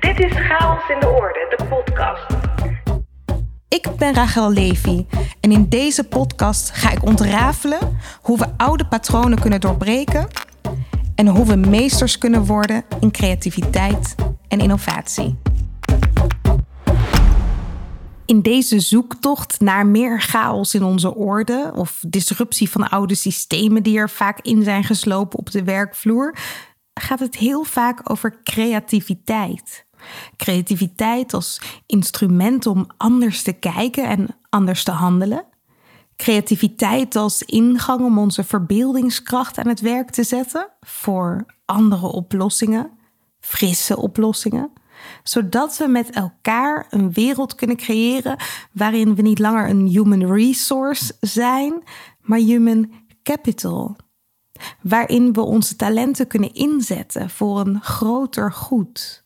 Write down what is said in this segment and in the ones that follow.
Dit is Chaos in de Orde, de podcast. Ik ben Rachel Levy en in deze podcast ga ik ontrafelen hoe we oude patronen kunnen doorbreken en hoe we meesters kunnen worden in creativiteit en innovatie. In deze zoektocht naar meer chaos in onze orde of disruptie van oude systemen die er vaak in zijn geslopen op de werkvloer, gaat het heel vaak over creativiteit. Creativiteit als instrument om anders te kijken en anders te handelen. Creativiteit als ingang om onze verbeeldingskracht aan het werk te zetten voor andere oplossingen, frisse oplossingen, zodat we met elkaar een wereld kunnen creëren waarin we niet langer een human resource zijn, maar human capital. Waarin we onze talenten kunnen inzetten voor een groter goed.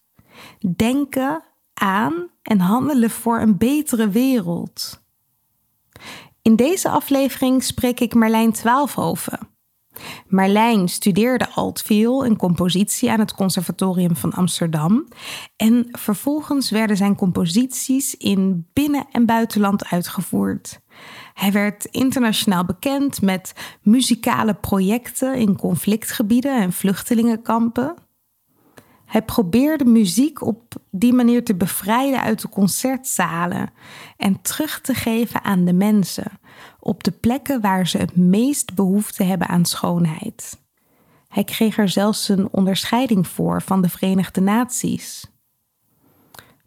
Denken aan en handelen voor een betere wereld. In deze aflevering spreek ik Marlijn Twaalfhoven. Marlijn studeerde altviool en compositie aan het Conservatorium van Amsterdam. En vervolgens werden zijn composities in binnen- en buitenland uitgevoerd. Hij werd internationaal bekend met muzikale projecten in conflictgebieden en vluchtelingenkampen. Hij probeerde muziek op die manier te bevrijden uit de concertzalen en terug te geven aan de mensen, op de plekken waar ze het meest behoefte hebben aan schoonheid. Hij kreeg er zelfs een onderscheiding voor van de Verenigde Naties.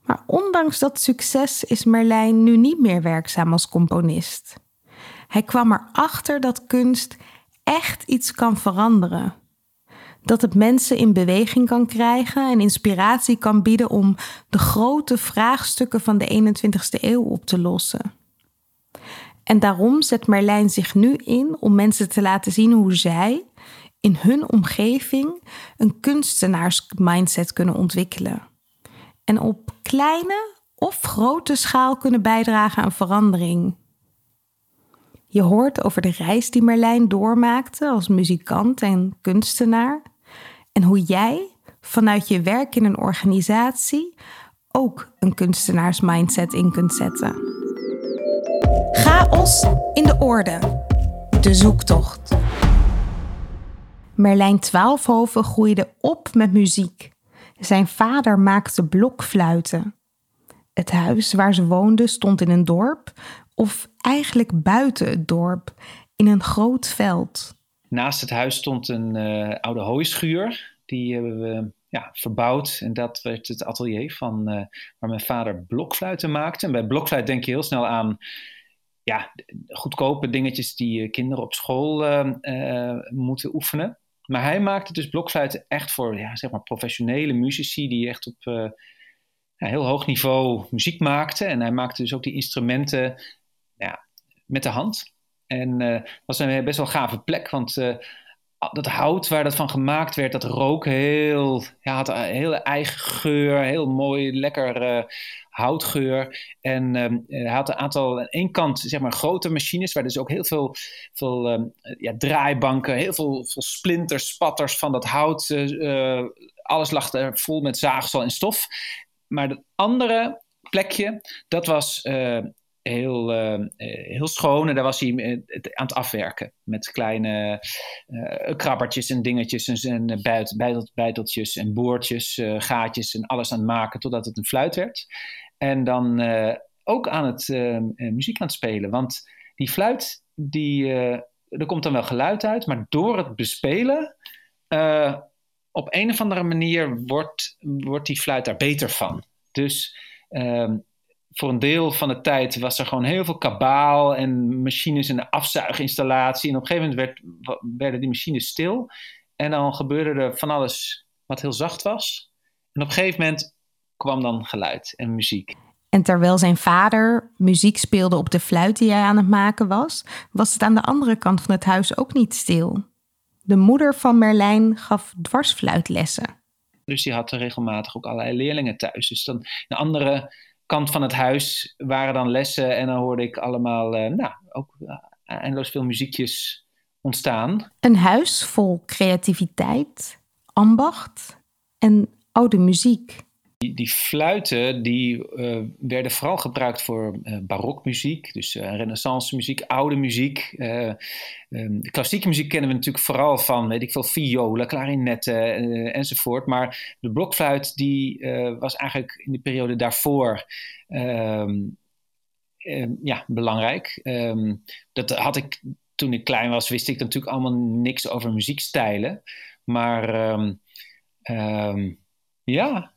Maar ondanks dat succes is Merlijn nu niet meer werkzaam als componist. Hij kwam erachter dat kunst echt iets kan veranderen. Dat het mensen in beweging kan krijgen en inspiratie kan bieden om de grote vraagstukken van de 21ste eeuw op te lossen. En daarom zet Merlijn zich nu in om mensen te laten zien hoe zij in hun omgeving een kunstenaarsmindset kunnen ontwikkelen. En op kleine of grote schaal kunnen bijdragen aan verandering. Je hoort over de reis die Merlijn doormaakte als muzikant en kunstenaar. En hoe jij vanuit je werk in een organisatie ook een kunstenaarsmindset in kunt zetten. Chaos in de orde. De zoektocht. Merlijn Twaalfhoven groeide op met muziek. Zijn vader maakte blokfluiten. Het huis waar ze woonde stond in een dorp, of eigenlijk buiten het dorp, in een groot veld. Naast het huis stond een uh, oude hooischuur. Die hebben we ja, verbouwd. En dat werd het atelier van uh, waar mijn vader blokfluiten maakte. En bij blokfluit denk je heel snel aan ja, goedkope dingetjes die kinderen op school uh, moeten oefenen. Maar hij maakte dus blokfluiten echt voor ja, zeg maar professionele muzici die echt op heel hoog niveau muziek maakten. En hij maakte dus ook die instrumenten ja, met de hand. En uh, dat was een best wel gave plek, want uh, dat hout waar dat van gemaakt werd, dat rook heel, ja, had een hele eigen geur, heel mooi, lekker houtgeur. En um, hij had een aantal, aan één kant zeg maar grote machines, waar dus ook heel veel, veel um, ja, draaibanken, heel veel, veel splinters, spatters van dat hout. Alles lag er vol met zaagsel en stof. Maar het andere plekje, dat was heel, uh, heel schoon. En daar was hij aan het afwerken. Met kleine uh, krabbertjes en dingetjes en, en bijt, bijtel, bijteltjes en boordjes, gaatjes en alles aan het maken totdat het een fluit werd. En dan ook aan het muziek aan het spelen. Want die fluit, die, er komt dan wel geluid uit, maar door het bespelen op een of andere manier wordt, wordt die fluit daar beter van. Dus um, voor een deel van de tijd was er gewoon heel veel kabaal en machines en een afzuiginstallatie. En op een gegeven moment werd, werden die machines stil. En dan gebeurde er van alles wat heel zacht was. En op een gegeven moment kwam dan geluid en muziek. En terwijl zijn vader muziek speelde op de fluit die hij aan het maken was, was het aan de andere kant van het huis ook niet stil. De moeder van Merlijn gaf dwarsfluitlessen. Dus die had regelmatig ook allerlei leerlingen thuis. Dus dan een andere kant van het huis waren dan lessen en dan hoorde ik allemaal, uh, nou, ook uh, eindeloos veel muziekjes ontstaan. Een huis vol creativiteit, ambacht en oude muziek. Die, fluiten die, uh, werden vooral gebruikt voor uh, barokmuziek, dus uh, renaissance muziek, oude muziek. Um, klassieke muziek kennen we natuurlijk vooral van, weet ik veel, violen, klarinetten enzovoort. Maar de blokfluit die was eigenlijk in de periode daarvoor um, ja, belangrijk. Dat had ik toen ik klein was, wist ik natuurlijk allemaal niks over muziekstijlen. Maar ja,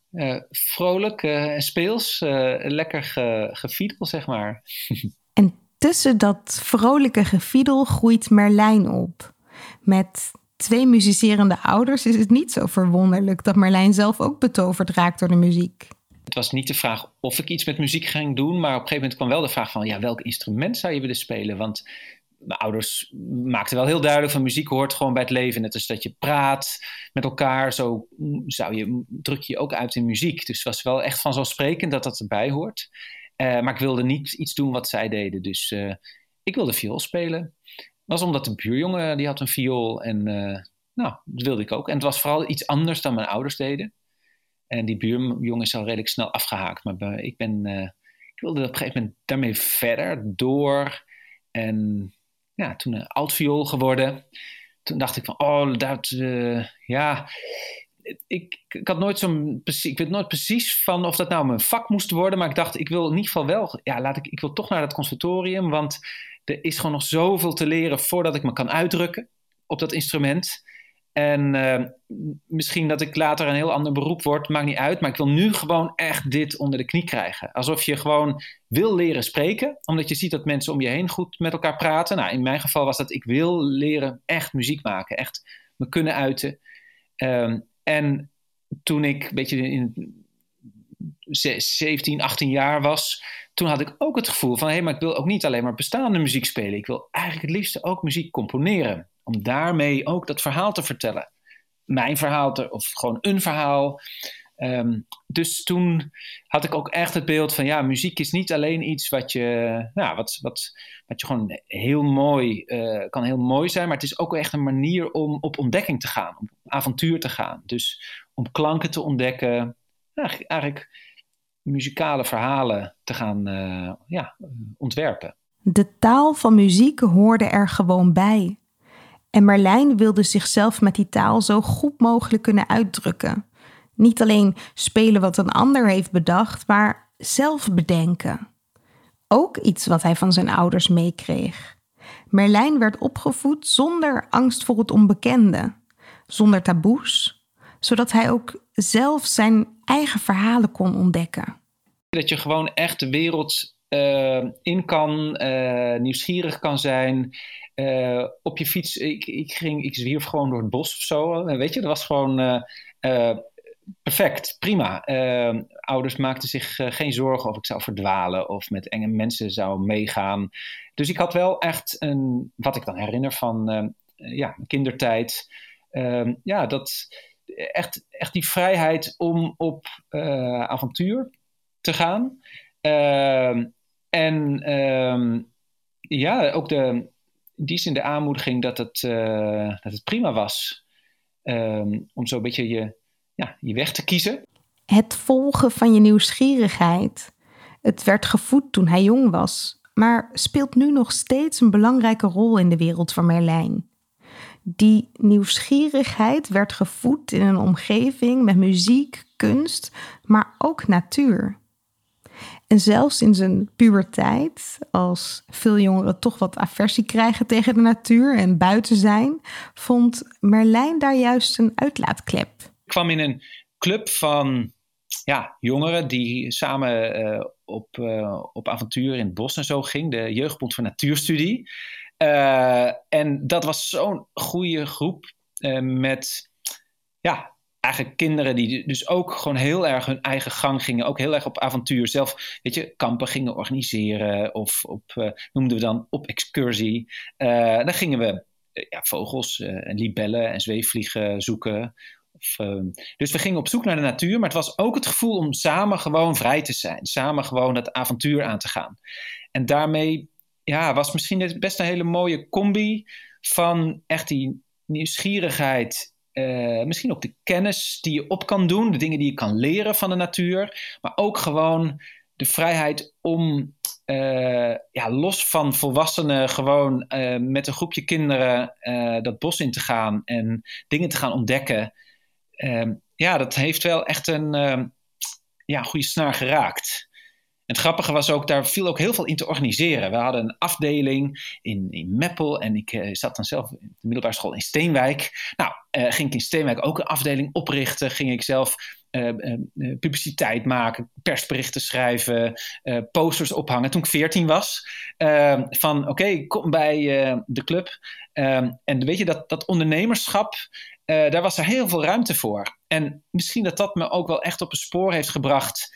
vrolijk en uh, speels, uh, lekker ge, gefiedel, zeg maar. en tussen dat vrolijke gefiedel groeit Merlijn op. Met twee muzicerende ouders is het niet zo verwonderlijk dat Merlijn zelf ook betoverd raakt door de muziek. Het was niet de vraag of ik iets met muziek ging doen, maar op een gegeven moment kwam wel de vraag van ja, welk instrument zou je willen spelen? Want mijn ouders maakten wel heel duidelijk van muziek hoort gewoon bij het leven. Net als dat je praat met elkaar, zo zou je, druk je ook uit in muziek. Dus het was wel echt vanzelfsprekend dat dat erbij hoort. Uh, maar ik wilde niet iets doen wat zij deden. Dus uh, ik wilde viool spelen. Dat was omdat de buurjongen, die had een viool en nou, dat wilde ik ook. En het was vooral iets anders dan mijn ouders deden. En die buurjongen is al redelijk snel afgehaakt. Maar ik ben, ik wilde op een gegeven moment daarmee verder door. En ja, toen altviool geworden. Toen dacht ik van, oh, dat, uh, ja, ik, ik had nooit zo'n, ik weet nooit precies van of dat nou mijn vak moest worden, maar ik dacht, ik wil in ieder geval wel, ja, laat ik, ik wil toch naar dat conservatorium, want er is gewoon nog zoveel te leren voordat ik me kan uitdrukken op dat instrument. En uh, misschien dat ik later een heel ander beroep word, maakt niet uit. Maar ik wil nu gewoon echt dit onder de knie krijgen. Alsof je gewoon wil leren spreken, omdat je ziet dat mensen om je heen goed met elkaar praten. Nou, in mijn geval was dat ik wil leren echt muziek maken, echt me kunnen uiten. Um, en toen ik een beetje in 17, 18 jaar was, toen had ik ook het gevoel van: hé, hey, maar ik wil ook niet alleen maar bestaande muziek spelen. Ik wil eigenlijk het liefste ook muziek componeren om daarmee ook dat verhaal te vertellen. Mijn verhaal, te, of gewoon een verhaal. Um, dus toen had ik ook echt het beeld van ja, muziek is niet alleen iets wat je, nou, wat, wat, wat je gewoon heel mooi, uh, kan heel mooi zijn, maar het is ook echt een manier om op ontdekking te gaan, op avontuur te gaan. Dus om klanken te ontdekken, eigenlijk, muzikale verhalen te gaan uh, ja, ontwerpen. De taal van muziek hoorde er gewoon bij. En Merlijn wilde zichzelf met die taal zo goed mogelijk kunnen uitdrukken. Niet alleen spelen wat een ander heeft bedacht, maar zelf bedenken. Ook iets wat hij van zijn ouders meekreeg. Merlijn werd opgevoed zonder angst voor het onbekende, zonder taboes, zodat hij ook zelf zijn eigen verhalen kon ontdekken. Dat je gewoon echt de wereld uh, in kan, uh, nieuwsgierig kan zijn uh, op je fiets, ik, ik, ging, ik zwierf gewoon door het bos of zo. Weet je, dat was gewoon uh, perfect, prima. ouders maakten zich geen zorgen of ik zou verdwalen of met enge mensen zou meegaan. Dus ik had wel echt een, wat ik dan herinner van ja, kindertijd. Ehm, ja, dat echt, echt die vrijheid om op avontuur te gaan. Ehm, en um, ja, ook de, die zin de aanmoediging dat het, uh, dat het prima was um, om zo'n beetje je, ja, je weg te kiezen. Het volgen van je nieuwsgierigheid. Het werd gevoed toen hij jong was, maar speelt nu nog steeds een belangrijke rol in de wereld van Merlijn. Die nieuwsgierigheid werd gevoed in een omgeving met muziek, kunst, maar ook natuur. En zelfs in zijn puberteit, als veel jongeren toch wat aversie krijgen tegen de natuur en buiten zijn, vond Merlijn daar juist een uitlaatklep. Ik kwam in een club van ja, jongeren die samen uh, op, uh, op avontuur in het bos en zo ging, de Jeugdbond voor Natuurstudie. Uh, en dat was zo'n goede groep met ja, eigenlijk kinderen die dus ook gewoon heel erg hun eigen gang gingen. Ook heel erg op avontuur. Zelf, weet je, kampen gingen organiseren. Of op, uh, noemden we dan op excursie. Uh, dan gingen we uh, ja, vogels en libellen en zweefvliegen zoeken. Of, ehm, dus we gingen op zoek naar de natuur. Maar het was ook het gevoel om samen gewoon vrij te zijn. Samen gewoon dat avontuur aan te gaan. En daarmee ja, was misschien best een hele mooie combi van echt die nieuwsgierigheid eh, misschien ook de kennis die je op kan doen, de dingen die je kan leren van de natuur, maar ook gewoon de vrijheid om uh, ja, los van volwassenen gewoon uh, met een groepje kinderen dat bos in te gaan en dingen te gaan ontdekken. Ehm, ja, dat heeft wel echt een ehm, ja, goede snaar geraakt. Het grappige was ook, daar viel ook heel veel in te organiseren. We hadden een afdeling in, in Meppel en ik uh, zat dan zelf in de middelbare school in Steenwijk. Nou, uh, ging ik in Steenwijk ook een afdeling oprichten. Ging ik zelf uh, publiciteit maken, persberichten schrijven, posters ophangen. Toen ik 14 was, ehm, van oké, okay, kom bij de club. Ehm, en weet je, dat, dat ondernemerschap, daar was er heel veel ruimte voor. En misschien dat dat me ook wel echt op een spoor heeft gebracht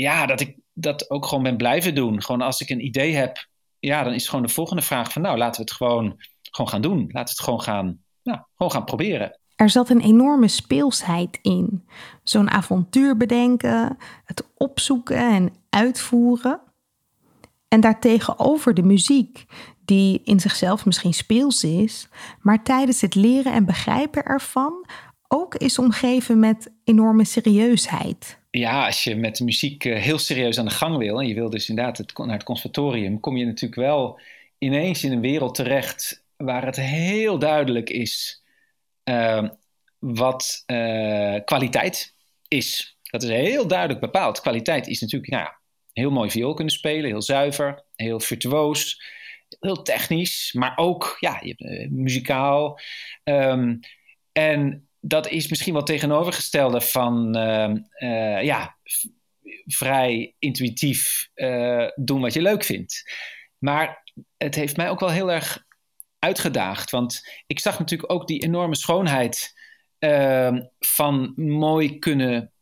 ja, dat ik dat ook gewoon ben blijven doen. Gewoon als ik een idee heb, ja, dan is gewoon de volgende vraag van nou, laten we het gewoon, gewoon gaan doen. Laten we het gewoon gaan, nou, gewoon gaan proberen. Er zat een enorme speelsheid in. Zo'n avontuur bedenken, het opzoeken en uitvoeren. En daartegenover de muziek, die in zichzelf misschien speels is, maar tijdens het leren en begrijpen ervan ook is omgeven met enorme serieusheid ja, als je met muziek eh, heel serieus aan de gang wil en je wil dus inderdaad naar het conservatorium, kom je natuurlijk wel ineens in een wereld terecht waar het heel duidelijk is uh, wat uh, kwaliteit is. Dat is heel duidelijk bepaald. Kwaliteit is natuurlijk nou ja, heel mooi viool kunnen spelen, heel zuiver, heel virtuoos, heel technisch, maar ook ja, je, muzikaal. Um, en dat is misschien wel tegenovergestelde van uh, uh, ja, vrij intuïtief uh, doen wat je leuk vindt. Maar het heeft mij ook wel heel erg uitgedaagd. Want ik zag natuurlijk ook die enorme schoonheid ehm, van mooi kunnen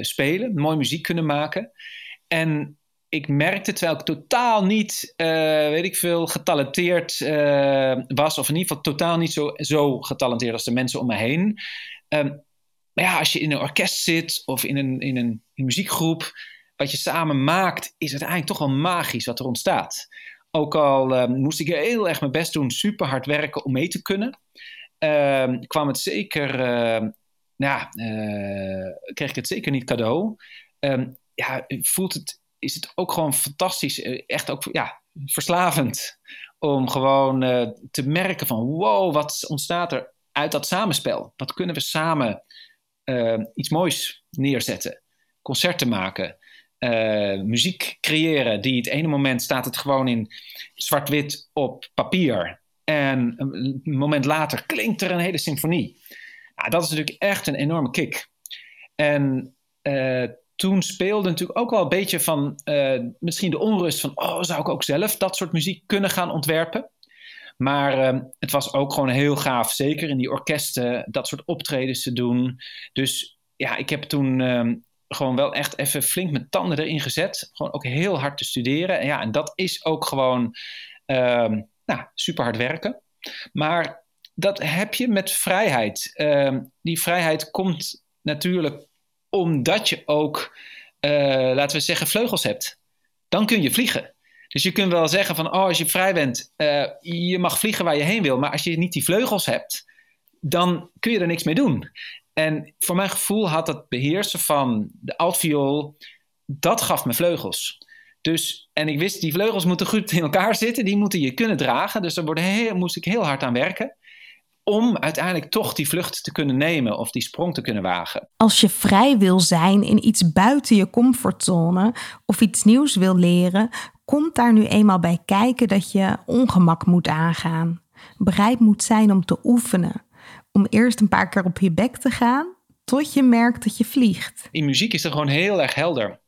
spelen, mooi muziek kunnen maken. En ik merkte, terwijl ik totaal niet, uh, weet ik veel, getalenteerd uh, was, of in ieder geval totaal niet zo, zo getalenteerd als de mensen om me heen, Um, maar ja, als je in een orkest zit of in een, in een, muziekgroep, wat je samen maakt, is uiteindelijk toch wel magisch wat er ontstaat. Ook al um, moest ik heel erg mijn best doen, super hard werken om mee te kunnen, um, kwam het zeker, uh, nou, uh, kreeg ik het zeker niet cadeau. ja, voelt het, is het ook gewoon fantastisch, eh, echt ook ja, verslavend om gewoon uh, te merken van wow, wat ontstaat er uit dat samenspel. Wat kunnen we samen uh, iets moois neerzetten? Concerten maken, muziek creëren, die het ene moment staat het gewoon in zwart-wit op papier. En een moment later klinkt er een hele symfonie. Dat is natuurlijk echt een enorme kick. En toen speelde natuurlijk ook wel een beetje van misschien de onrust van, oh, zou ik ook zelf dat soort muziek kunnen gaan ontwerpen? Maar ehm, het was ook gewoon heel gaaf, zeker in die orkesten, dat soort optredens te doen. Dus ja, ik heb toen ehm, gewoon wel echt even flink mijn tanden erin gezet. Gewoon ook heel hard te studeren. En ja, en dat is ook gewoon ehm, nou, super hard werken. Maar dat heb je met vrijheid. die vrijheid komt natuurlijk omdat je ook, uh, laten we zeggen, vleugels hebt. Dan kun je vliegen. Dus je kunt wel zeggen van, oh, als je vrij bent, uh, je mag vliegen waar je heen wil, maar als je niet die vleugels hebt, dan kun je er niks mee doen. En voor mijn gevoel had het beheersen van de altviool, dat gaf me vleugels. Dus, en ik wist, die vleugels moeten goed in elkaar zitten, die moeten je kunnen dragen. Dus daar moest ik heel hard aan werken om uiteindelijk toch die vlucht te kunnen nemen of die sprong te kunnen wagen. Als je vrij wil zijn in iets buiten je comfortzone of iets nieuws wil leren, komt daar nu eenmaal bij kijken dat je ongemak moet aangaan. Bereid moet zijn om te oefenen. Om eerst een paar keer op je bek te gaan, tot je merkt dat je vliegt. In muziek is er gewoon heel erg helder.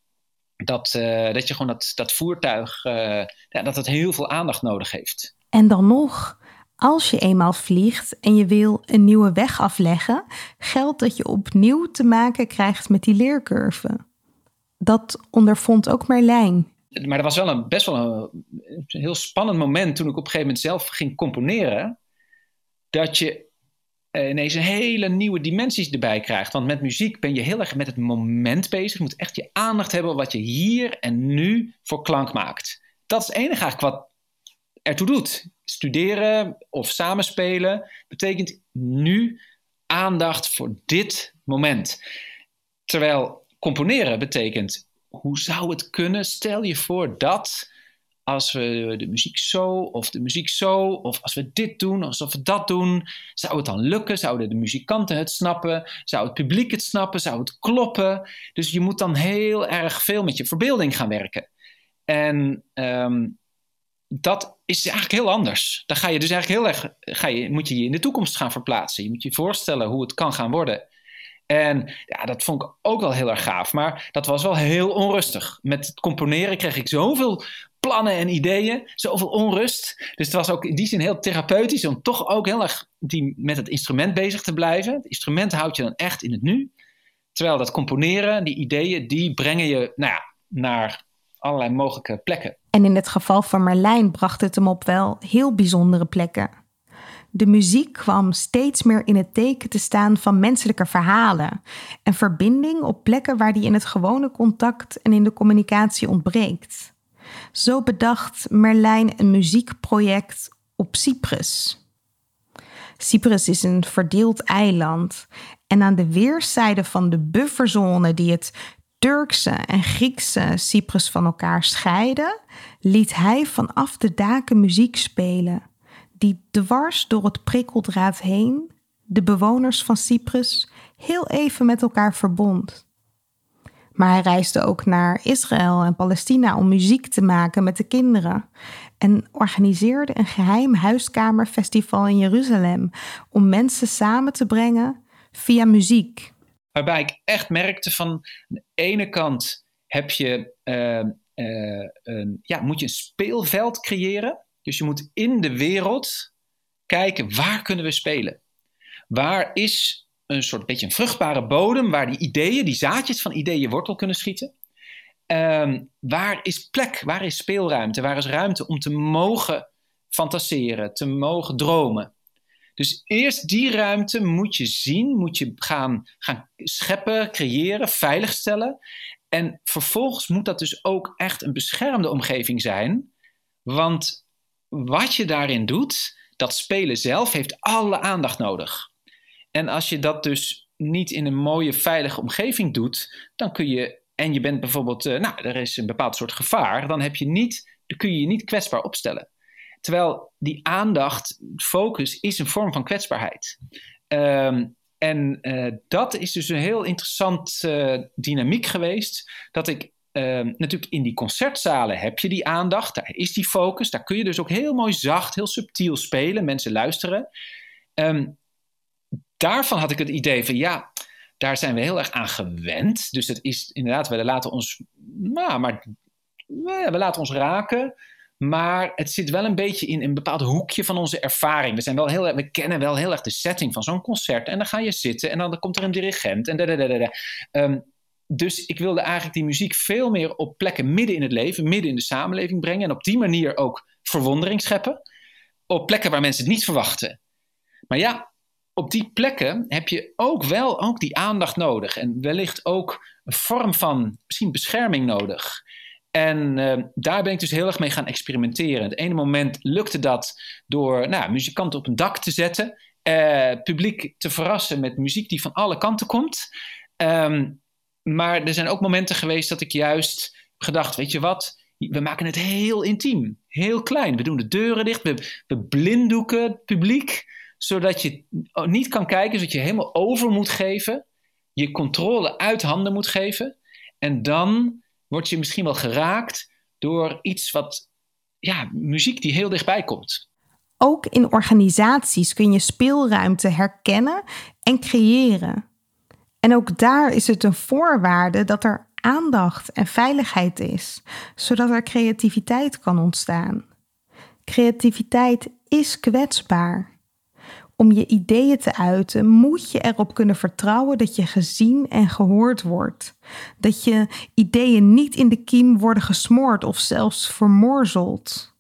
Dat, uh, dat je gewoon dat, dat voertuig, uh, ja, dat het heel veel aandacht nodig heeft. En dan nog, als je eenmaal vliegt en je wil een nieuwe weg afleggen, geldt dat je opnieuw te maken krijgt met die leercurve. Dat ondervond ook Merlijn maar er was wel een best wel een, heel spannend moment toen ik op een gegeven moment zelf ging componeren. Dat je uh, ineens een hele nieuwe dimensies erbij krijgt. Want met muziek ben je heel erg met het moment bezig. Je moet echt je aandacht hebben wat je hier en nu voor klank maakt. Dat is het enige eigenlijk wat ertoe doet. Studeren of samenspelen betekent nu aandacht voor dit moment. Terwijl componeren betekent, hoe zou het kunnen? Stel je voor dat als we de muziek zo of de muziek zo, of als we dit doen, alsof we dat doen, zou het dan lukken? Zouden de muzikanten het snappen? Zou het publiek het snappen? Zou het kloppen? Dus je moet dan heel erg veel met je verbeelding gaan werken. En ehm, dat is eigenlijk heel anders. Dan ga je dus eigenlijk heel erg, ga je, moet je je in de toekomst gaan verplaatsen. Je moet je voorstellen hoe het kan gaan worden. En ja, dat vond ik ook wel heel erg gaaf. Maar dat was wel heel onrustig. Met het componeren kreeg ik zoveel plannen en ideeën, zoveel onrust. Dus het was ook in die zin heel therapeutisch om toch ook heel erg die, met het instrument bezig te blijven. Het instrument houdt je dan echt in het nu. Terwijl dat componeren, die ideeën, die brengen je nou ja, naar allerlei mogelijke plekken. En in het geval van Merlijn bracht het hem op wel heel bijzondere plekken. De muziek kwam steeds meer in het teken te staan van menselijke verhalen en verbinding op plekken waar die in het gewone contact en in de communicatie ontbreekt. Zo bedacht Merlijn een muziekproject op Cyprus. Cyprus is een verdeeld eiland en aan de weerszijden van de bufferzone die het Turkse en Griekse Cyprus van elkaar scheiden, liet hij vanaf de daken muziek spelen, die dwars door het prikkeldraad heen de bewoners van Cyprus heel even met elkaar verbond. Maar hij reisde ook naar Israël en Palestina om muziek te maken met de kinderen. En organiseerde een geheim huiskamerfestival in Jeruzalem om mensen samen te brengen via muziek. Waarbij ik echt merkte van aan de ene kant heb je, uh, uh, een, ja, moet je een speelveld creëren. Dus je moet in de wereld kijken waar kunnen we spelen. Waar is een soort beetje een vruchtbare bodem waar die ideeën, die zaadjes van ideeën wortel kunnen schieten. Ehm, waar is plek, waar is speelruimte, waar is ruimte om te mogen fantaseren, te mogen dromen. Dus eerst die ruimte moet je zien, moet je gaan, gaan scheppen, creëren, veiligstellen. En vervolgens moet dat dus ook echt een beschermde omgeving zijn. Want wat je daarin doet, dat spelen zelf heeft alle aandacht nodig. En als je dat dus niet in een mooie, veilige omgeving doet, dan kun je, en je bent bijvoorbeeld, uh, nou, er is een bepaald soort gevaar, dan, heb je niet, dan kun je je niet kwetsbaar opstellen. Terwijl die aandacht, focus, is een vorm van kwetsbaarheid. Um, en uh, dat is dus een heel interessant uh, dynamiek geweest. Dat ik uh, natuurlijk in die concertzalen heb je die aandacht, daar is die focus. Daar kun je dus ook heel mooi zacht, heel subtiel spelen. Mensen luisteren. Um, daarvan had ik het idee van ja, daar zijn we heel erg aan gewend. Dus het is inderdaad, we laten ons, nou, maar we laten ons raken. Maar het zit wel een beetje in een bepaald hoekje van onze ervaring. We, zijn wel heel, kennen wel heel erg de setting van zo'n concert. En dan ga je zitten en dan komt er een dirigent. En um, dus ik wilde eigenlijk die muziek veel meer op plekken midden in het leven, midden in de samenleving brengen. En op die manier ook verwondering scheppen. Op plekken waar mensen het niet verwachten. Maar ja, op die plekken heb je ook wel ook die aandacht nodig. En wellicht ook een vorm van misschien bescherming nodig. En uh, daar ben ik dus heel erg mee gaan experimenteren. Het ene moment lukte dat door nou, muzikanten op een dak te zetten. Uh, publiek te verrassen met muziek die van alle kanten komt. Um, maar er zijn ook momenten geweest dat ik juist gedacht, weet je wat, we maken het heel intiem, heel klein. We doen de deuren dicht, we, we blinddoeken het publiek zodat je niet kan kijken, zodat je helemaal over moet geven, je controle uit handen moet geven. En dan word je misschien wel geraakt door iets wat, ja, muziek die heel dichtbij komt. Ook in organisaties kun je speelruimte herkennen en creëren. En ook daar is het een voorwaarde dat er aandacht en veiligheid is, zodat er creativiteit kan ontstaan. Creativiteit is kwetsbaar om je ideeën te uiten, moet je erop kunnen vertrouwen dat je gezien en gehoord wordt. Dat je ideeën niet in de kiem worden gesmoord of zelfs vermorzeld.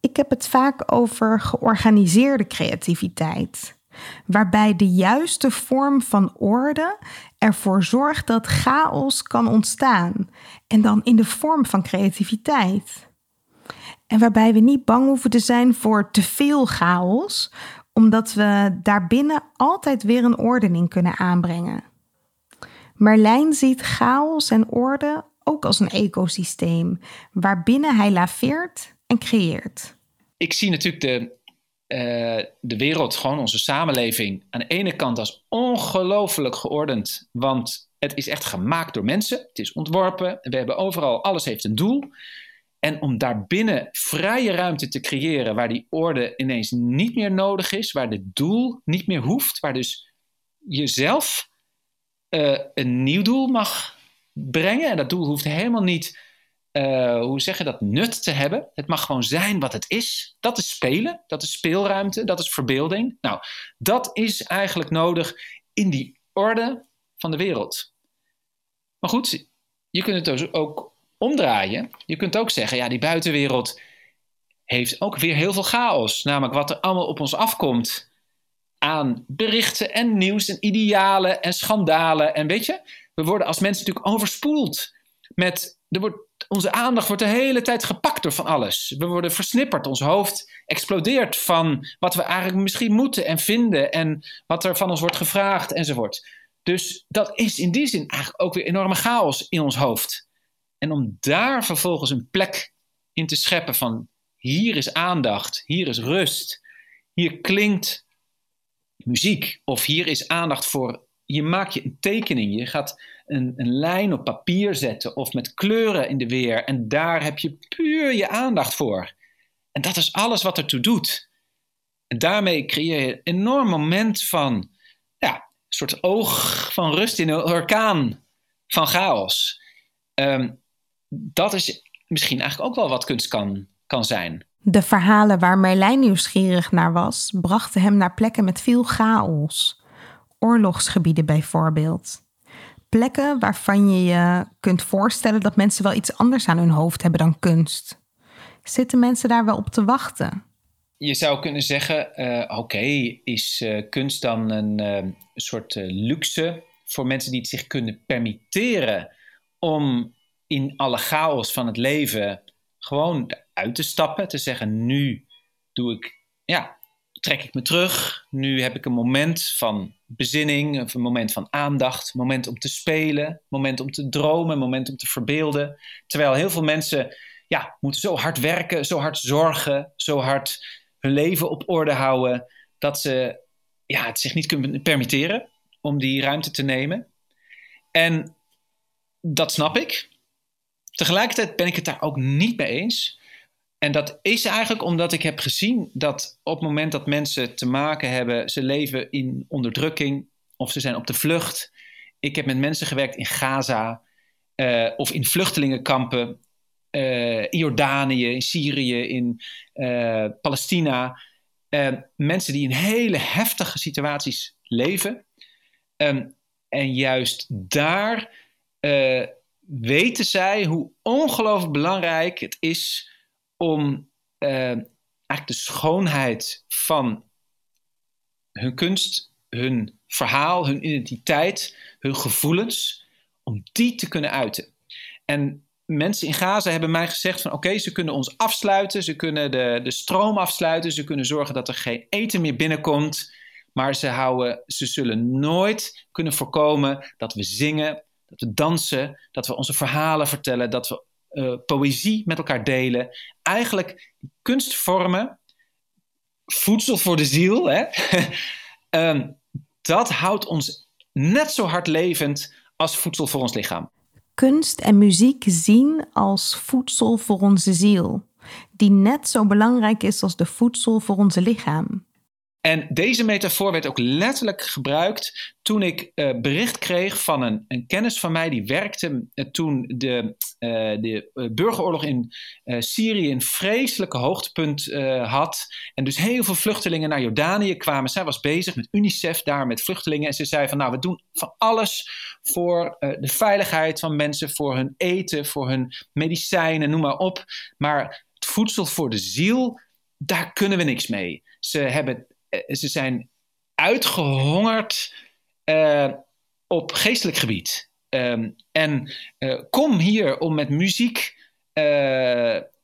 Ik heb het vaak over georganiseerde creativiteit, waarbij de juiste vorm van orde ervoor zorgt dat chaos kan ontstaan en dan in de vorm van creativiteit. En waarbij we niet bang hoeven te zijn voor te veel chaos, omdat we daarbinnen altijd weer een ordening kunnen aanbrengen. Merlijn ziet chaos en orde ook als een ecosysteem, waarbinnen hij laveert en creëert. Ik zie natuurlijk de, uh, de wereld, gewoon onze samenleving, aan de ene kant als ongelooflijk geordend, want het is echt gemaakt door mensen, het is ontworpen, we hebben overal, alles heeft een doel. En om daarbinnen vrije ruimte te creëren waar die orde ineens niet meer nodig is, waar het doel niet meer hoeft, waar dus jezelf uh, een nieuw doel mag brengen. En dat doel hoeft helemaal niet, uh, hoe zeg je dat, nut te hebben. Het mag gewoon zijn wat het is. Dat is spelen, dat is speelruimte, dat is verbeelding. Nou, dat is eigenlijk nodig in die orde van de wereld. Maar goed, je kunt het dus ook omdraaien. Je kunt ook zeggen, ja, die buitenwereld heeft ook weer heel veel chaos. Namelijk wat er allemaal op ons afkomt aan berichten en nieuws en idealen en schandalen. En weet je, we worden als mensen natuurlijk overspoeld met. Er wordt, onze aandacht wordt de hele tijd gepakt door van alles. We worden versnipperd. Ons hoofd explodeert van wat we eigenlijk misschien moeten en vinden. En wat er van ons wordt gevraagd enzovoort. Dus dat is in die zin eigenlijk ook weer enorme chaos in ons hoofd. En om daar vervolgens een plek in te scheppen van hier is aandacht, hier is rust, hier klinkt muziek of hier is aandacht voor, je maakt je een tekening, je gaat een, een lijn op papier zetten of met kleuren in de weer en daar heb je puur je aandacht voor. En dat is alles wat ertoe doet. En daarmee creëer je een enorm moment van, ja, een soort oog van rust in een orkaan van chaos. Um, dat is misschien eigenlijk ook wel wat kunst kan, kan zijn. De verhalen waar Merlijn nieuwsgierig naar was, brachten hem naar plekken met veel chaos. Oorlogsgebieden bijvoorbeeld. Plekken waarvan je je kunt voorstellen dat mensen wel iets anders aan hun hoofd hebben dan kunst. Zitten mensen daar wel op te wachten? Je zou kunnen zeggen: uh, oké, is uh, kunst dan een uh, soort luxe voor mensen die het zich kunnen permitteren om in alle chaos van het leven gewoon uit te stappen. Te zeggen, nu doe ik, ja, trek ik me terug. Nu heb ik een moment van bezinning, een moment van aandacht, moment om te spelen, moment om te dromen, een moment om te verbeelden. Terwijl heel veel mensen, ja, moeten zo hard werken, zo hard zorgen, zo hard hun leven op orde houden, dat ze ja, het zich niet kunnen permitteren om die ruimte te nemen. En dat snap ik. Tegelijkertijd ben ik het daar ook niet mee eens. En dat is eigenlijk omdat ik heb gezien dat op het moment dat mensen te maken hebben, ze leven in onderdrukking of ze zijn op de vlucht. Ik heb met mensen gewerkt in Gaza uh, of in vluchtelingenkampen uh, in Jordanië, in Syrië, in uh, Palestina. mensen die in hele heftige situaties leven. Um, en juist daar weten zij hoe ongelooflijk belangrijk het is om uh, eigenlijk de schoonheid van hun kunst, hun verhaal, hun identiteit, hun gevoelens, om die te kunnen uiten. En mensen in Gaza hebben mij gezegd van oké, ze kunnen ons afsluiten, ze kunnen de, de stroom afsluiten, ze kunnen zorgen dat er geen eten meer binnenkomt, maar ze, houden, ze zullen nooit kunnen voorkomen dat we zingen, dat we dansen, dat we onze verhalen vertellen, dat we uh, poëzie met elkaar delen. Eigenlijk kunstvormen, voedsel voor de ziel, hè? um, dat houdt ons net zo hard levend als voedsel voor ons lichaam. Kunst en muziek zien als voedsel voor onze ziel, die net zo belangrijk is als de voedsel voor onze lichaam. En deze metafoor werd ook letterlijk gebruikt toen ik uh, bericht kreeg van een, een, kennis van mij die werkte uh, toen de, uh, de burgeroorlog in Syrië een vreselijke hoogtepunt had. En dus heel veel vluchtelingen naar Jordanië kwamen. Zij was bezig met UNICEF daar met vluchtelingen. En ze zei van nou we doen van alles voor de veiligheid van mensen, voor hun eten, voor hun medicijnen, noem maar op. Maar het voedsel voor de ziel, daar kunnen we niks mee. Ze hebben eh, ze zijn uitgehongerd uh, op geestelijk gebied. Um, en uh, kom hier om met muziek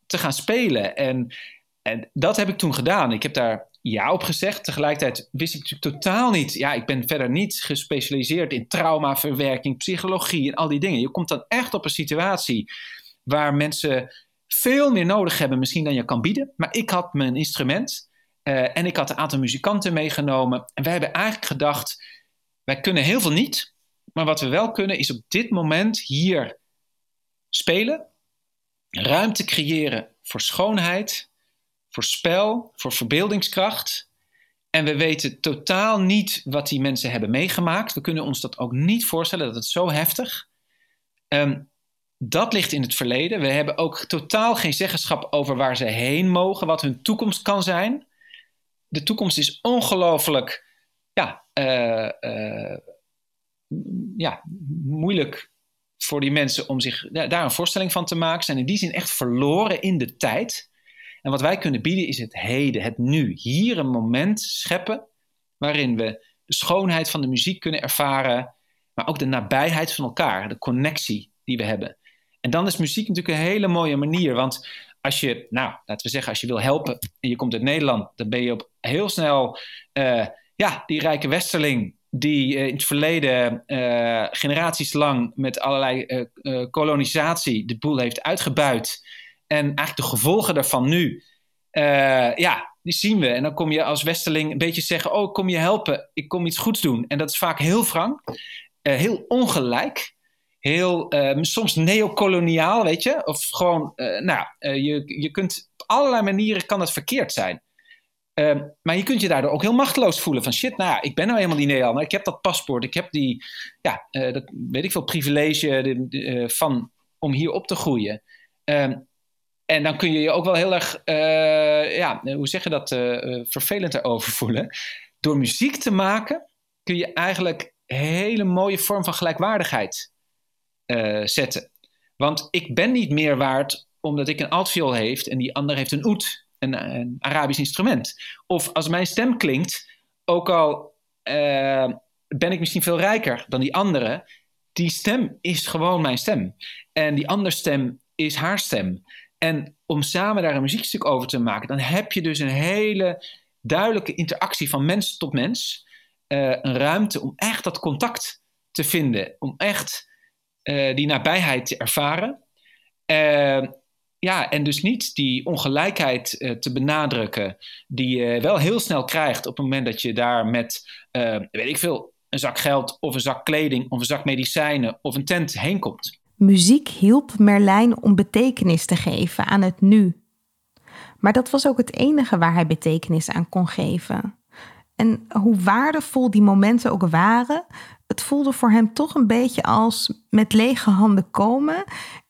te gaan spelen. En, en dat heb ik toen gedaan. Ik heb daar ja op gezegd. Tegelijkertijd wist ik natuurlijk totaal niet. Ja, ik ben verder niet gespecialiseerd in traumaverwerking, psychologie en al die dingen. Je komt dan echt op een situatie waar mensen veel meer nodig hebben, misschien dan je kan bieden. Maar ik had mijn instrument uh, en ik had een aantal muzikanten meegenomen. En wij hebben eigenlijk gedacht: wij kunnen heel veel niet. Maar wat we wel kunnen is op dit moment hier spelen, ruimte creëren voor schoonheid, voor spel, voor verbeeldingskracht. En we weten totaal niet wat die mensen hebben meegemaakt. We kunnen ons dat ook niet voorstellen, dat het zo heftig. Um, dat ligt in het verleden. We hebben ook totaal geen zeggenschap over waar ze heen mogen, wat hun toekomst kan zijn. De toekomst is ongelooflijk ja, uh, uh, ja, moeilijk voor die mensen om zich daar een voorstelling van te maken. Ze zijn in die zin echt verloren in de tijd. En wat wij kunnen bieden is het heden, het nu. Hier een moment scheppen waarin we de schoonheid van de muziek kunnen ervaren, maar ook de nabijheid van elkaar, de connectie die we hebben. En dan is muziek natuurlijk een hele mooie manier, want als je, nou, laten we zeggen, als je wil helpen en je komt uit Nederland, dan ben je op heel snel, uh, ja, die rijke westerling die uh, in het verleden uh, generaties lang met allerlei kolonisatie de boel heeft uitgebuit en eigenlijk de gevolgen daarvan nu, ja, die zien we. En dan kom je als Westerling een beetje zeggen: Oh, kom je helpen, ik kom iets goeds doen. En dat is vaak heel frank, heel ongelijk, heel uh, soms neocoloniaal, weet je. Of gewoon, nou, je, je kunt op allerlei manieren kan het verkeerd zijn. Uh, maar je kunt je daardoor ook heel machteloos voelen. Van shit, nou ja, ik ben nou helemaal die Nederlander. Ik heb dat paspoort. Ik heb die, ja, uh, dat weet ik veel, privilege van, om hier op te groeien. Uh, en dan kun je je ook wel heel erg, ja, hoe zeg je dat, vervelend erover voelen. Door muziek te maken kun je eigenlijk een hele mooie vorm van gelijkwaardigheid uh, zetten. Want ik ben niet meer waard omdat ik een altviool heeft en die ander heeft een oud, een, een Arabisch instrument. Of als mijn stem klinkt, ook al ben ik misschien veel rijker dan die andere, die stem is gewoon mijn stem. En die andere stem is haar stem. En om samen daar een muziekstuk over te maken, dan heb je dus een hele duidelijke interactie van mens tot mens. Uh, een ruimte om echt dat contact te vinden, om echt uh, die nabijheid te ervaren. Uh, ja, en dus niet die ongelijkheid te benadrukken, die je wel heel snel krijgt op het moment dat je daar met, weet ik veel, een zak geld of een zak kleding of een zak medicijnen of een tent heen komt. Muziek hielp Merlijn om betekenis te geven aan het nu. Maar dat was ook het enige waar hij betekenis aan kon geven. En hoe waardevol die momenten ook waren, het voelde voor hem toch een beetje als met lege handen komen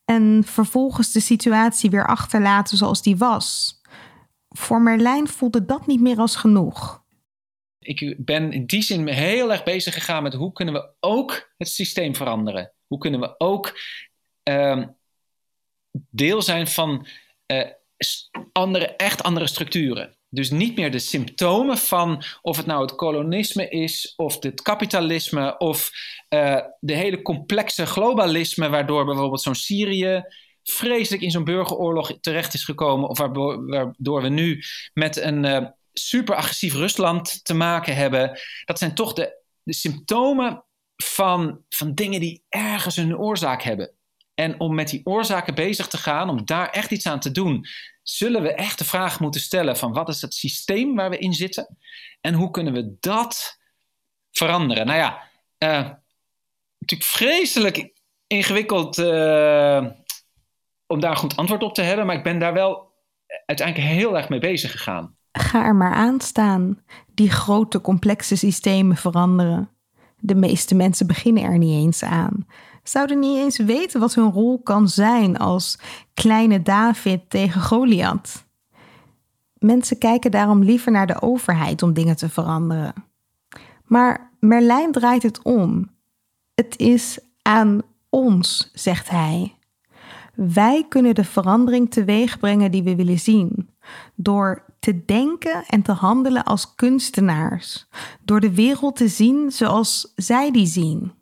en vervolgens de situatie weer achterlaten zoals die was. Voor Merlijn voelde dat niet meer als genoeg. Ik ben in die zin heel erg bezig gegaan met hoe kunnen we ook het systeem veranderen. Hoe kunnen we ook uh, deel zijn van uh, andere, echt andere structuren? Dus niet meer de symptomen van of het nou het kolonisme is, of het kapitalisme, of uh, de hele complexe globalisme, waardoor bijvoorbeeld zo'n Syrië vreselijk in zo'n burgeroorlog terecht is gekomen, of waardoor, we nu met een uh, super agressief Rusland te maken hebben. Dat zijn toch de, de symptomen van, van dingen die ergens een oorzaak hebben. En om met die oorzaken bezig te gaan, om daar echt iets aan te doen, zullen we echt de vraag moeten stellen van wat is het systeem waar we in zitten en hoe kunnen we dat veranderen? Nou ja, uh, natuurlijk vreselijk ingewikkeld uh, om daar een goed antwoord op te hebben, maar ik ben daar wel uiteindelijk heel erg mee bezig gegaan. Ga er maar aan staan, die grote complexe systemen veranderen. De meeste mensen beginnen er niet eens aan. Zouden niet eens weten wat hun rol kan zijn als kleine David tegen Goliath. Mensen kijken daarom liever naar de overheid om dingen te veranderen. Maar Merlijn draait het om. Het is aan ons, zegt hij. Wij kunnen de verandering teweeg brengen die we willen zien. Door te denken en te handelen als kunstenaars. Door de wereld te zien zoals zij die zien.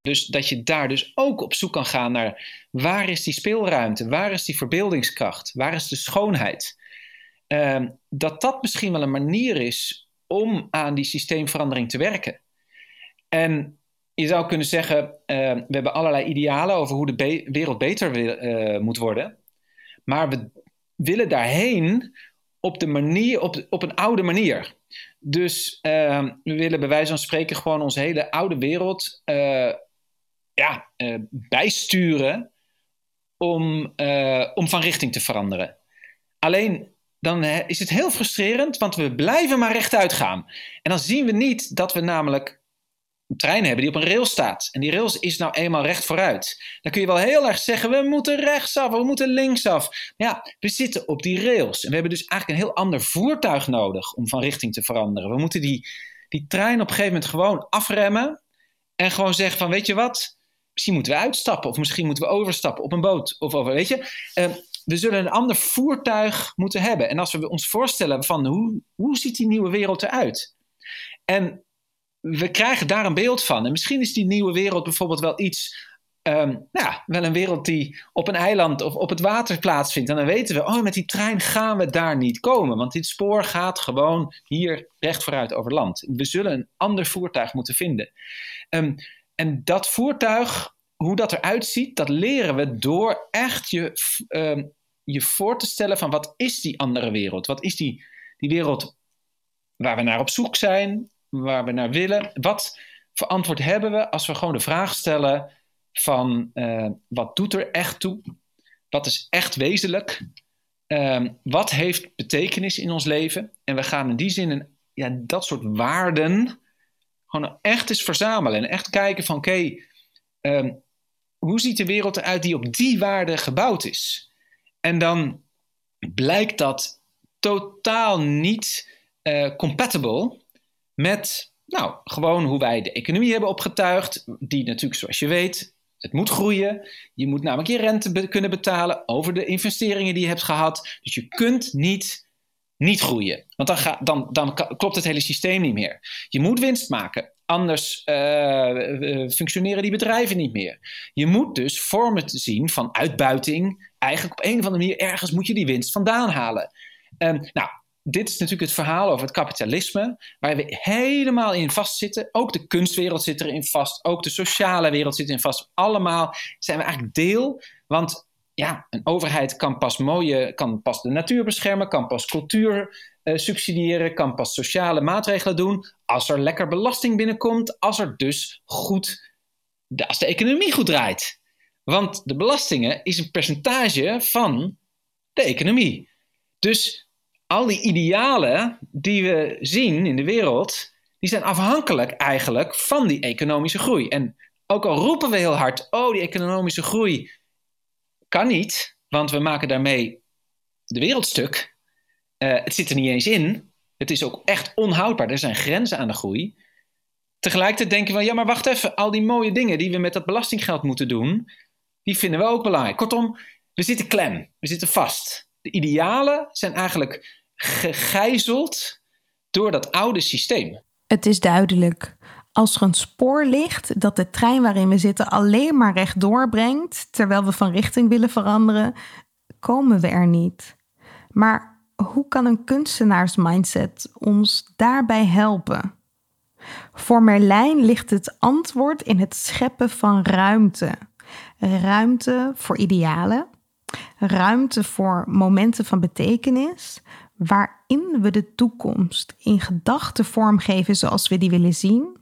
Dus dat je daar dus ook op zoek kan gaan naar waar is die speelruimte, waar is die verbeeldingskracht, waar is de schoonheid. ehm, dat dat misschien wel een manier is om aan die systeemverandering te werken. En je zou kunnen zeggen, ehm, we hebben allerlei idealen over hoe de wereld beter uh, moet worden. Maar we willen daarheen op, de manier, op, een oude manier. Dus ehm, we willen bij wijze van spreken gewoon onze hele oude wereld uh, ja, uh, bijsturen om, uh, om van richting te veranderen. Alleen dan is het heel frustrerend, want we blijven maar rechtuit gaan. En dan zien we niet dat we namelijk een trein hebben die op een rail staat. En die rails is nou eenmaal recht vooruit. Dan kun je wel heel erg zeggen, we moeten rechtsaf, we moeten linksaf. Maar ja, we zitten op die rails. En we hebben dus eigenlijk een heel ander voertuig nodig om van richting te veranderen. We moeten die, die trein op een gegeven moment gewoon afremmen. En gewoon zeggen van, weet je wat, misschien moeten we uitstappen. Of misschien moeten we overstappen op een boot. Of over, weet je. Uh, we zullen een ander voertuig moeten hebben. En als we ons voorstellen van, hoe, hoe ziet die nieuwe wereld eruit? En we krijgen daar een beeld van. En misschien is die nieuwe wereld bijvoorbeeld wel iets. Um, nou, wel een wereld die op een eiland of op het water plaatsvindt. En dan weten we, oh, met die trein gaan we daar niet komen. Want dit spoor gaat gewoon hier recht vooruit over land. We zullen een ander voertuig moeten vinden. Um, en dat voertuig, hoe dat eruit ziet, dat leren we door echt je, um, je voor te stellen van wat is die andere wereld? Wat is die, die wereld waar we naar op zoek zijn? waar we naar willen. Wat voor antwoord hebben we als we gewoon de vraag stellen van uh, wat doet er echt toe? Wat is echt wezenlijk? Um, wat heeft betekenis in ons leven? En we gaan in die zin een, ja, dat soort waarden gewoon echt eens verzamelen. En echt kijken van oké, um, hoe ziet de wereld eruit die op die waarden gebouwd is? En dan blijkt dat totaal niet uh, compatible met nou, gewoon hoe wij de economie hebben opgetuigd. Die natuurlijk, zoals je weet, het moet groeien. Je moet namelijk je rente kunnen betalen over de investeringen die je hebt gehad. Dus je kunt niet niet groeien. Want dan, ga, dan, dan klopt het hele systeem niet meer. Je moet winst maken. Anders uh, functioneren die bedrijven niet meer. Je moet dus vormen te zien van uitbuiting. Eigenlijk op een of andere manier ergens moet je die winst vandaan halen. Um, nou, dit is natuurlijk het verhaal over het kapitalisme, waar we helemaal in vastzitten. Ook de kunstwereld zit erin vast, ook de sociale wereld zit erin vast. Allemaal zijn we eigenlijk deel, want ja, een overheid kan pas mooie, kan pas de natuur beschermen, kan pas cultuur uh, subsidiëren, kan pas sociale maatregelen doen als er lekker belasting binnenkomt, als er dus goed, als de economie goed draait. Want de belastingen is een percentage van de economie. Dus al die idealen die we zien in de wereld, die zijn afhankelijk eigenlijk van die economische groei. En ook al roepen we heel hard, oh die economische groei kan niet, want we maken daarmee de wereld stuk. Uh, het zit er niet eens in. Het is ook echt onhoudbaar. Er zijn grenzen aan de groei. Tegelijkertijd denken we, ja maar wacht even, al die mooie dingen die we met dat belastinggeld moeten doen, die vinden we ook belangrijk. Kortom, we zitten klem, we zitten vast. De idealen zijn eigenlijk gegijzeld door dat oude systeem. Het is duidelijk. Als er een spoor ligt dat de trein waarin we zitten alleen maar rechtdoor brengt, terwijl we van richting willen veranderen, komen we er niet. Maar hoe kan een kunstenaarsmindset ons daarbij helpen? Voor Merlijn ligt het antwoord in het scheppen van ruimte. Ruimte voor idealen, ruimte voor momenten van betekenis, waarin we de toekomst in gedachten vormgeven zoals we die willen zien.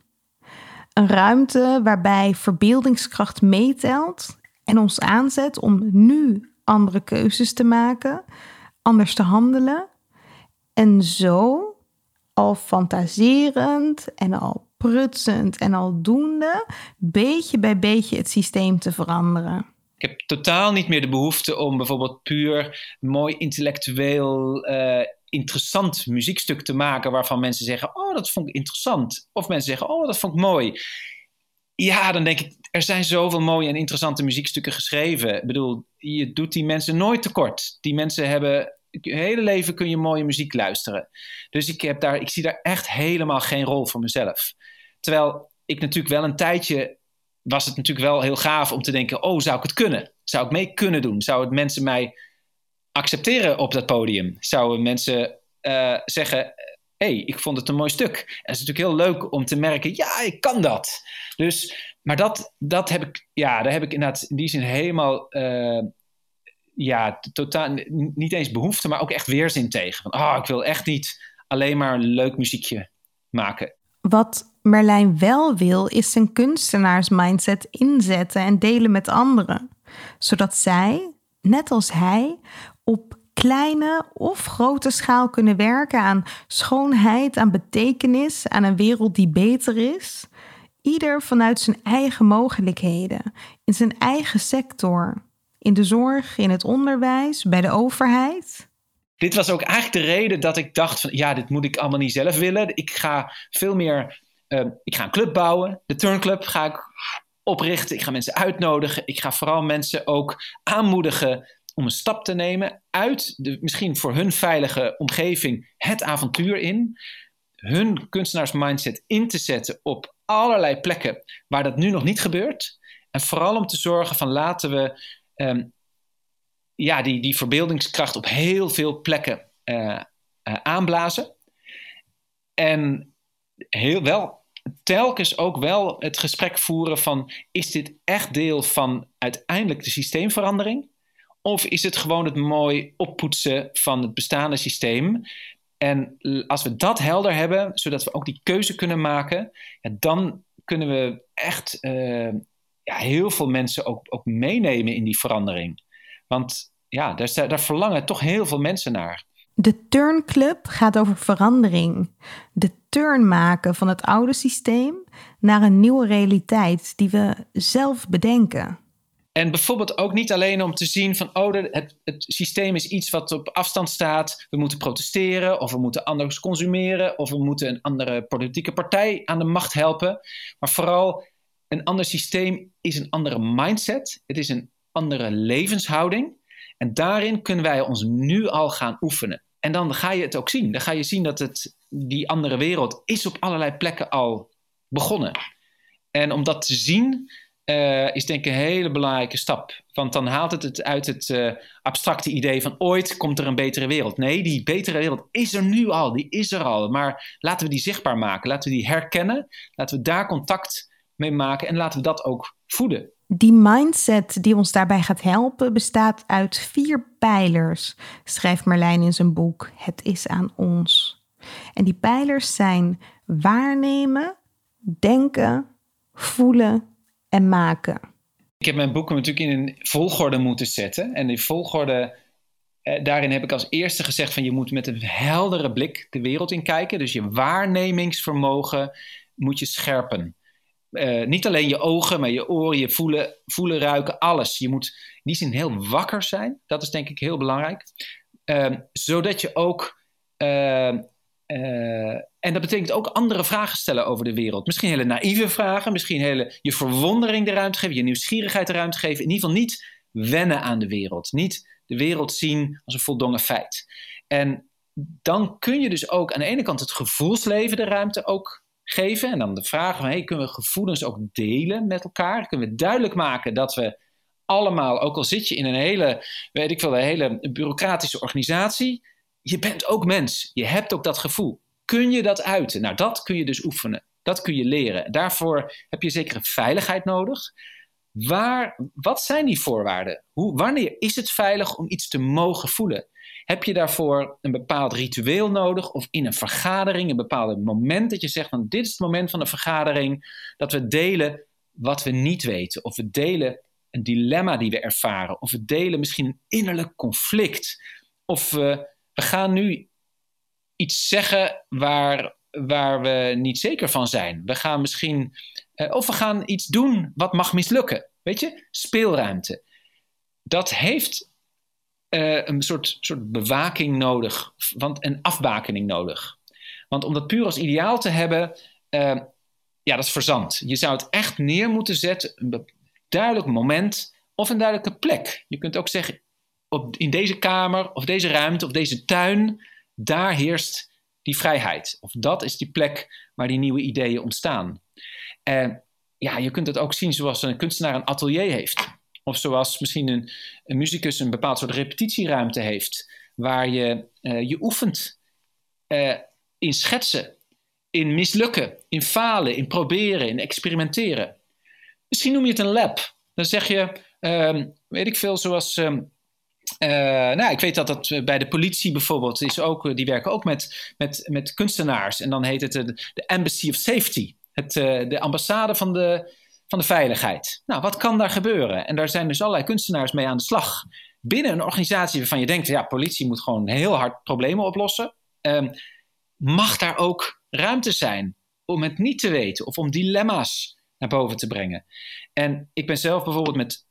Een ruimte waarbij verbeeldingskracht meetelt en ons aanzet om nu andere keuzes te maken, anders te handelen en zo al fantaserend en al prutsend en al doende, beetje bij beetje het systeem te veranderen. Ik heb totaal niet meer de behoefte om bijvoorbeeld puur mooi intellectueel uh, interessant muziekstuk te maken waarvan mensen zeggen: Oh, dat vond ik interessant. Of mensen zeggen: Oh, dat vond ik mooi. Ja, dan denk ik, er zijn zoveel mooie en interessante muziekstukken geschreven. Ik bedoel, je doet die mensen nooit tekort. Die mensen hebben je hele leven kun je mooie muziek luisteren. Dus ik, heb daar, ik zie daar echt helemaal geen rol voor mezelf. Terwijl ik natuurlijk wel een tijdje was het natuurlijk wel heel gaaf om te denken: oh, zou ik het kunnen? Zou ik mee kunnen doen? Zou het mensen mij accepteren op dat podium. Zouden mensen uh, zeggen: hey, ik vond het een mooi stuk. En het is natuurlijk heel leuk om te merken: ja, ik kan dat. Dus, maar dat, dat heb ik, ja, daar heb ik inderdaad in die zin helemaal. Uh, ja, totaal niet eens behoefte, maar ook echt weerzin tegen. Van, oh, ik wil echt niet alleen maar een leuk muziekje maken. Wat Merlijn wel wil, is zijn kunstenaarsmindset inzetten en delen met anderen. Zodat zij, net als hij, op kleine of grote schaal kunnen werken aan schoonheid, aan betekenis, aan een wereld die beter is. Ieder vanuit zijn eigen mogelijkheden, in zijn eigen sector, in de zorg, in het onderwijs, bij de overheid. Dit was ook eigenlijk de reden dat ik dacht van ja, dit moet ik allemaal niet zelf willen. Ik ga veel meer, uh, ik ga een club bouwen. De turnclub ga ik oprichten. Ik ga mensen uitnodigen. Ik ga vooral mensen ook aanmoedigen om een stap te nemen uit de misschien voor hun veilige omgeving het avontuur in. Hun kunstenaarsmindset in te zetten op allerlei plekken waar dat nu nog niet gebeurt. En vooral om te zorgen van laten we ehm, ja, die, die verbeeldingskracht op heel veel plekken uh, uh, aanblazen. En heel wel, telkens ook wel het gesprek voeren van: is dit echt deel van uiteindelijk de systeemverandering? Of is het gewoon het mooi oppoetsen van het bestaande systeem? En als we dat helder hebben, zodat we ook die keuze kunnen maken, dan kunnen we echt uh, ja, heel veel mensen ook, ook meenemen in die verandering. Want ja, daar, daar verlangen toch heel veel mensen naar. De Turnclub gaat over verandering. De turn maken van het oude systeem naar een nieuwe realiteit die we zelf bedenken. En bijvoorbeeld ook niet alleen om te zien van, oh, het, het systeem is iets wat op afstand staat. We moeten protesteren, of we moeten anders consumeren, of we moeten een andere politieke partij aan de macht helpen. Maar vooral, een ander systeem is een andere mindset. Het is een andere levenshouding. En daarin kunnen wij ons nu al gaan oefenen. En dan ga je het ook zien. Dan ga je zien dat het, die andere wereld is op allerlei plekken al begonnen. En om dat te zien, uh, is denk ik een hele belangrijke stap. Want dan haalt het het uit het uh, abstracte idee van ooit komt er een betere wereld. Nee, die betere wereld is er nu al, die is er al. Maar laten we die zichtbaar maken, laten we die herkennen, laten we daar contact mee maken en laten we dat ook voeden. Die mindset die ons daarbij gaat helpen bestaat uit vier pijlers, schrijft Marlijn in zijn boek Het is aan ons. En die pijlers zijn waarnemen, denken, voelen en maken. Ik heb mijn boeken natuurlijk in een volgorde moeten zetten. En die volgorde, eh, daarin heb ik als eerste gezegd van je moet met een heldere blik de wereld in kijken. Dus je waarnemingsvermogen moet je scherpen. Uh, niet alleen je ogen, maar je oren, je voelen, voelen, ruiken, alles. Je moet in die zin heel wakker zijn. Dat is denk ik heel belangrijk. Uh, zodat je ook uh, uh, en dat betekent ook andere vragen stellen over de wereld. Misschien hele naïeve vragen, misschien hele, je verwondering de ruimte geven, je nieuwsgierigheid de ruimte geven. In ieder geval niet wennen aan de wereld. Niet de wereld zien als een voldongen feit. En dan kun je dus ook aan de ene kant het gevoelsleven de ruimte ook geven. En dan de vraag van, kunnen we gevoelens ook delen met elkaar? Kunnen we duidelijk maken dat we allemaal, ook al zit je in een hele, weet ik veel, een hele bureaucratische organisatie je bent ook mens. Je hebt ook dat gevoel. Kun je dat uiten? Nou, dat kun je dus oefenen. Dat kun je leren. Daarvoor heb je zekere veiligheid nodig. Waar, wat zijn die voorwaarden? Hoe, wanneer is het veilig om iets te mogen voelen? Heb je daarvoor een bepaald ritueel nodig of in een vergadering een bepaald moment dat je zegt van dit is het moment van de vergadering dat we delen wat we niet weten of we delen een dilemma die we ervaren of we delen misschien een innerlijk conflict of we we gaan nu iets zeggen waar, waar we niet zeker van zijn. We gaan misschien, uh, of we gaan iets doen wat mag mislukken. Weet je, speelruimte. Dat heeft uh, een soort, soort bewaking nodig, want een afbakening nodig. Want om dat puur als ideaal te hebben, uh, ja, dat is verzand. Je zou het echt neer moeten zetten, een duidelijk moment of een duidelijke plek. Je kunt ook zeggen, op, in deze kamer of deze ruimte of deze tuin, daar heerst die vrijheid. Of dat is die plek waar die nieuwe ideeën ontstaan. En ja, je kunt het ook zien zoals een kunstenaar een atelier heeft. Of zoals misschien een, een muzikus een bepaald soort repetitieruimte heeft, waar je je oefent in schetsen, in mislukken, in falen, in proberen, in experimenteren. Misschien noem je het een lab. Dan zeg je, ehm, weet ik veel, zoals. Ehm, uh, nou, ik weet dat dat bij de politie bijvoorbeeld is ook, eh, die werken ook met, met, met kunstenaars. En dan heet het de, Embassy of Safety, het, de ambassade van de, van de veiligheid. Nou, wat kan daar gebeuren? En daar zijn dus allerlei kunstenaars mee aan de slag. Binnen een organisatie waarvan je denkt, ja, politie moet gewoon heel hard problemen oplossen. Um, mag daar ook ruimte zijn om het niet te weten of om dilemma's naar boven te brengen. En ik ben zelf bijvoorbeeld met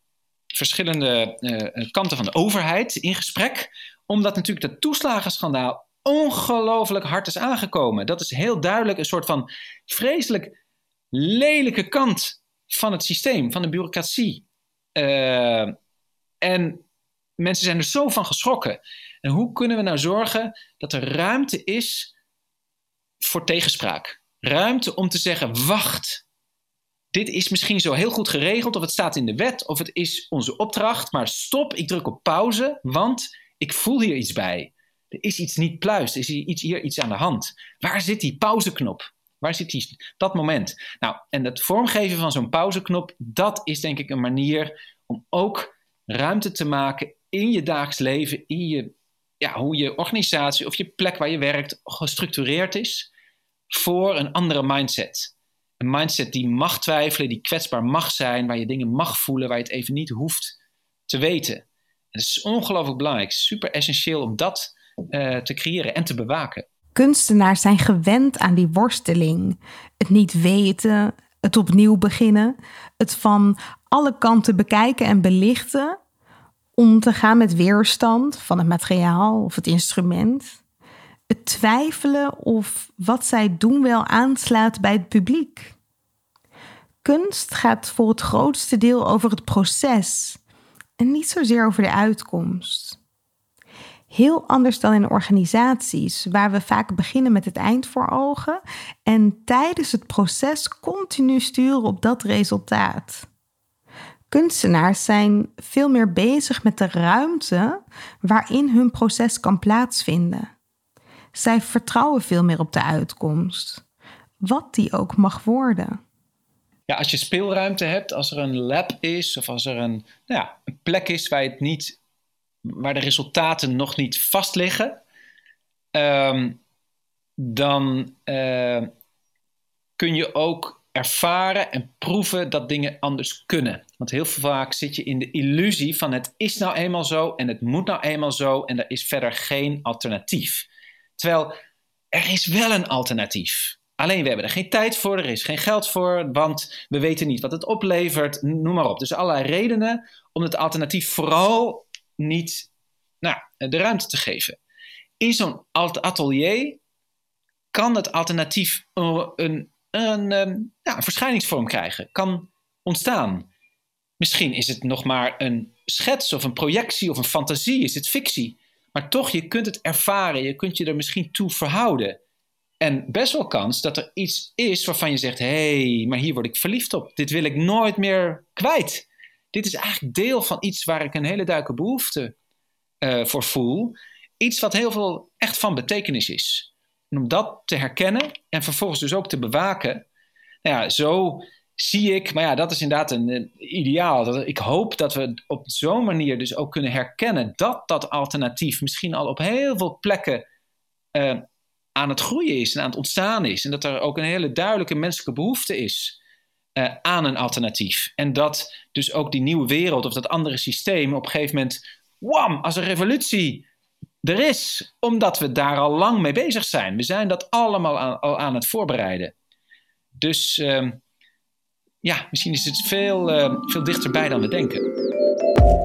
verschillende uh, kanten van de overheid in gesprek, omdat natuurlijk dat toeslagenschandaal ongelooflijk hard is aangekomen. Dat is heel duidelijk een soort van vreselijk lelijke kant van het systeem, van de bureaucratie. Uh, en mensen zijn er zo van geschrokken. En hoe kunnen we nou zorgen dat er ruimte is voor tegenspraak? Ruimte om te zeggen: wacht, dit is misschien zo heel goed geregeld, of het staat in de wet, of het is onze opdracht, maar stop, ik druk op pauze, want ik voel hier iets bij. Er is iets niet pluis, er is hier iets, hier iets aan de hand. Waar zit die pauzeknop? Waar zit die, dat moment? Nou, en het vormgeven van zo'n pauzeknop, dat is denk ik een manier om ook ruimte te maken in je dagelijks leven, in je, ja, hoe je organisatie of je plek waar je werkt gestructureerd is voor een andere mindset een mindset die mag twijfelen, die kwetsbaar mag zijn, waar je dingen mag voelen, waar je het even niet hoeft te weten. het is ongelooflijk belangrijk, super essentieel om dat uh, te creëren en te bewaken. Kunstenaars zijn gewend aan die worsteling. Het niet weten, het opnieuw beginnen, het van alle kanten bekijken en belichten, om te gaan met weerstand van het materiaal of het instrument het twijfelen of wat zij doen wel aanslaat bij het publiek. Kunst gaat voor het grootste deel over het proces en niet zozeer over de uitkomst. Heel anders dan in organisaties, waar we vaak beginnen met het eind voor ogen en tijdens het proces continu sturen op dat resultaat. Kunstenaars zijn veel meer bezig met de ruimte waarin hun proces kan plaatsvinden. Zij vertrouwen veel meer op de uitkomst, wat die ook mag worden. Ja, als je speelruimte hebt, als er een lab is of als er een, nou ja, een plek is waar, het niet, waar de resultaten nog niet vast liggen, ehm, dan uh, kun je ook ervaren en proeven dat dingen anders kunnen. Want heel vaak zit je in de illusie van het is nou eenmaal zo en het moet nou eenmaal zo en er is verder geen alternatief. Terwijl er is wel een alternatief. Alleen we hebben er geen tijd voor, er is geen geld voor, want we weten niet wat het oplevert, noem maar op. Dus allerlei redenen om het alternatief vooral niet nou, de ruimte te geven. In zo'n atelier kan het alternatief een, een, ehm, ja, een verschijningsvorm krijgen, kan ontstaan. Misschien is het nog maar een schets of een projectie of een fantasie, is het fictie. Maar toch, je kunt het ervaren, je kunt je er misschien toe verhouden. En best wel kans dat er iets is waarvan je zegt: hé, hey, maar hier word ik verliefd op. Dit wil ik nooit meer kwijt. Dit is eigenlijk deel van iets waar ik een hele duidelijke behoefte uh, voor voel. Iets wat heel veel echt van betekenis is. En om dat te herkennen en vervolgens dus ook te bewaken. Nou ja, zo zie ik, maar ja, dat is inderdaad een, ideaal. Dat, ik hoop dat we op zo'n manier dus ook kunnen herkennen dat dat alternatief misschien al op heel veel plekken uh, aan het groeien is en aan het ontstaan is. En dat er ook een hele duidelijke menselijke behoefte is uh, aan een alternatief. En dat dus ook die nieuwe wereld of dat andere systeem op een gegeven moment, wam, als een revolutie er is, omdat we daar al lang mee bezig zijn. We zijn dat allemaal aan, al aan het voorbereiden. Dus uh, ja, misschien is het veel, uh, veel dichterbij dan we denken.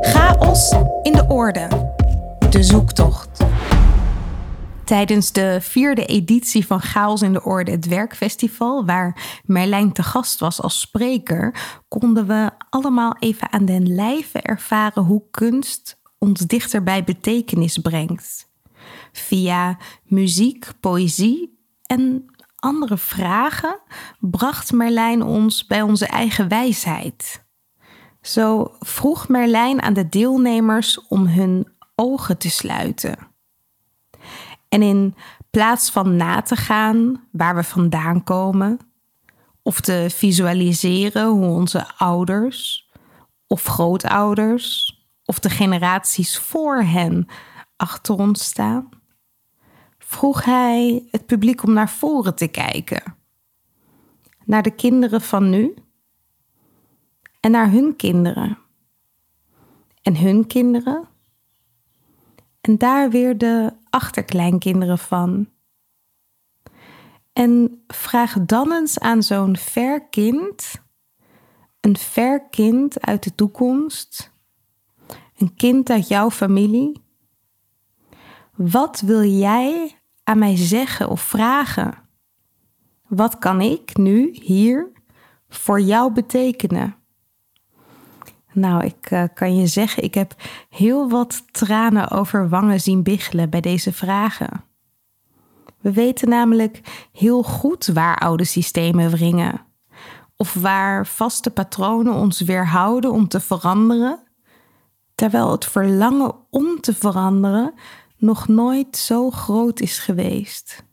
Chaos in de orde. De zoektocht. Tijdens de vierde editie van Chaos in de Orde, het werkfestival, waar Merlijn te gast was als spreker, konden we allemaal even aan den lijve ervaren hoe kunst ons dichter bij betekenis brengt. Via muziek, poëzie en andere vragen bracht Merlijn ons bij onze eigen wijsheid. Zo vroeg Merlijn aan de deelnemers om hun ogen te sluiten. En in plaats van na te gaan waar we vandaan komen, of te visualiseren hoe onze ouders of grootouders of de generaties voor hen achter ons staan, vroeg hij het publiek om naar voren te kijken. Naar de kinderen van nu en naar hun kinderen. En hun kinderen. En daar weer de achterkleinkinderen van. En vraag dan eens aan zo'n ver kind, een ver kind uit de toekomst, een kind uit jouw familie. Wat wil jij aan mij zeggen of vragen? Wat kan ik nu, hier, voor jou betekenen? Nou, ik uh, kan je zeggen, ik heb heel wat tranen over wangen zien biggelen bij deze vragen. We weten namelijk heel goed waar oude systemen wringen, of waar vaste patronen ons weerhouden om te veranderen, terwijl het verlangen om te veranderen nog nooit zo groot is geweest.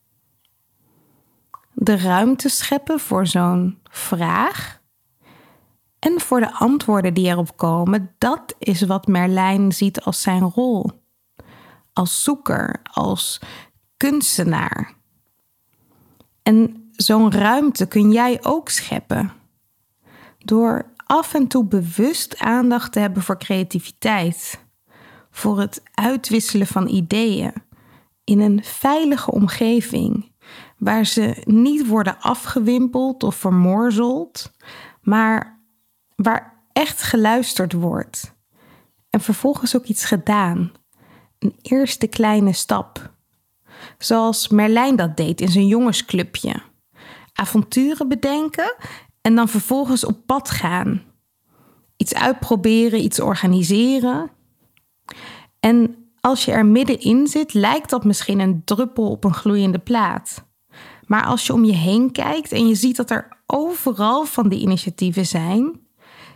De ruimte scheppen voor zo'n vraag en voor de antwoorden die erop komen, dat is wat Merlijn ziet als zijn rol. Als zoeker, als kunstenaar. En zo'n ruimte kun jij ook scheppen. Door af en toe bewust aandacht te hebben voor creativiteit. Voor het uitwisselen van ideeën. In een veilige omgeving. Waar ze niet worden afgewimpeld of vermorzeld. Maar waar echt geluisterd wordt. En vervolgens ook iets gedaan. Een eerste kleine stap. Zoals Merlijn dat deed in zijn jongensclubje. Avonturen bedenken en dan vervolgens op pad gaan. Iets uitproberen, iets organiseren. En als je er middenin zit, lijkt dat misschien een druppel op een gloeiende plaat. Maar als je om je heen kijkt en je ziet dat er overal van die initiatieven zijn,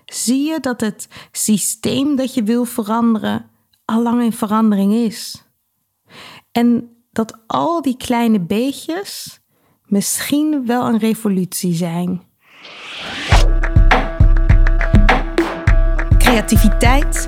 zie je dat het systeem dat je wil veranderen al lang in verandering is. En dat al die kleine beetjes misschien wel een revolutie zijn. Creativiteit,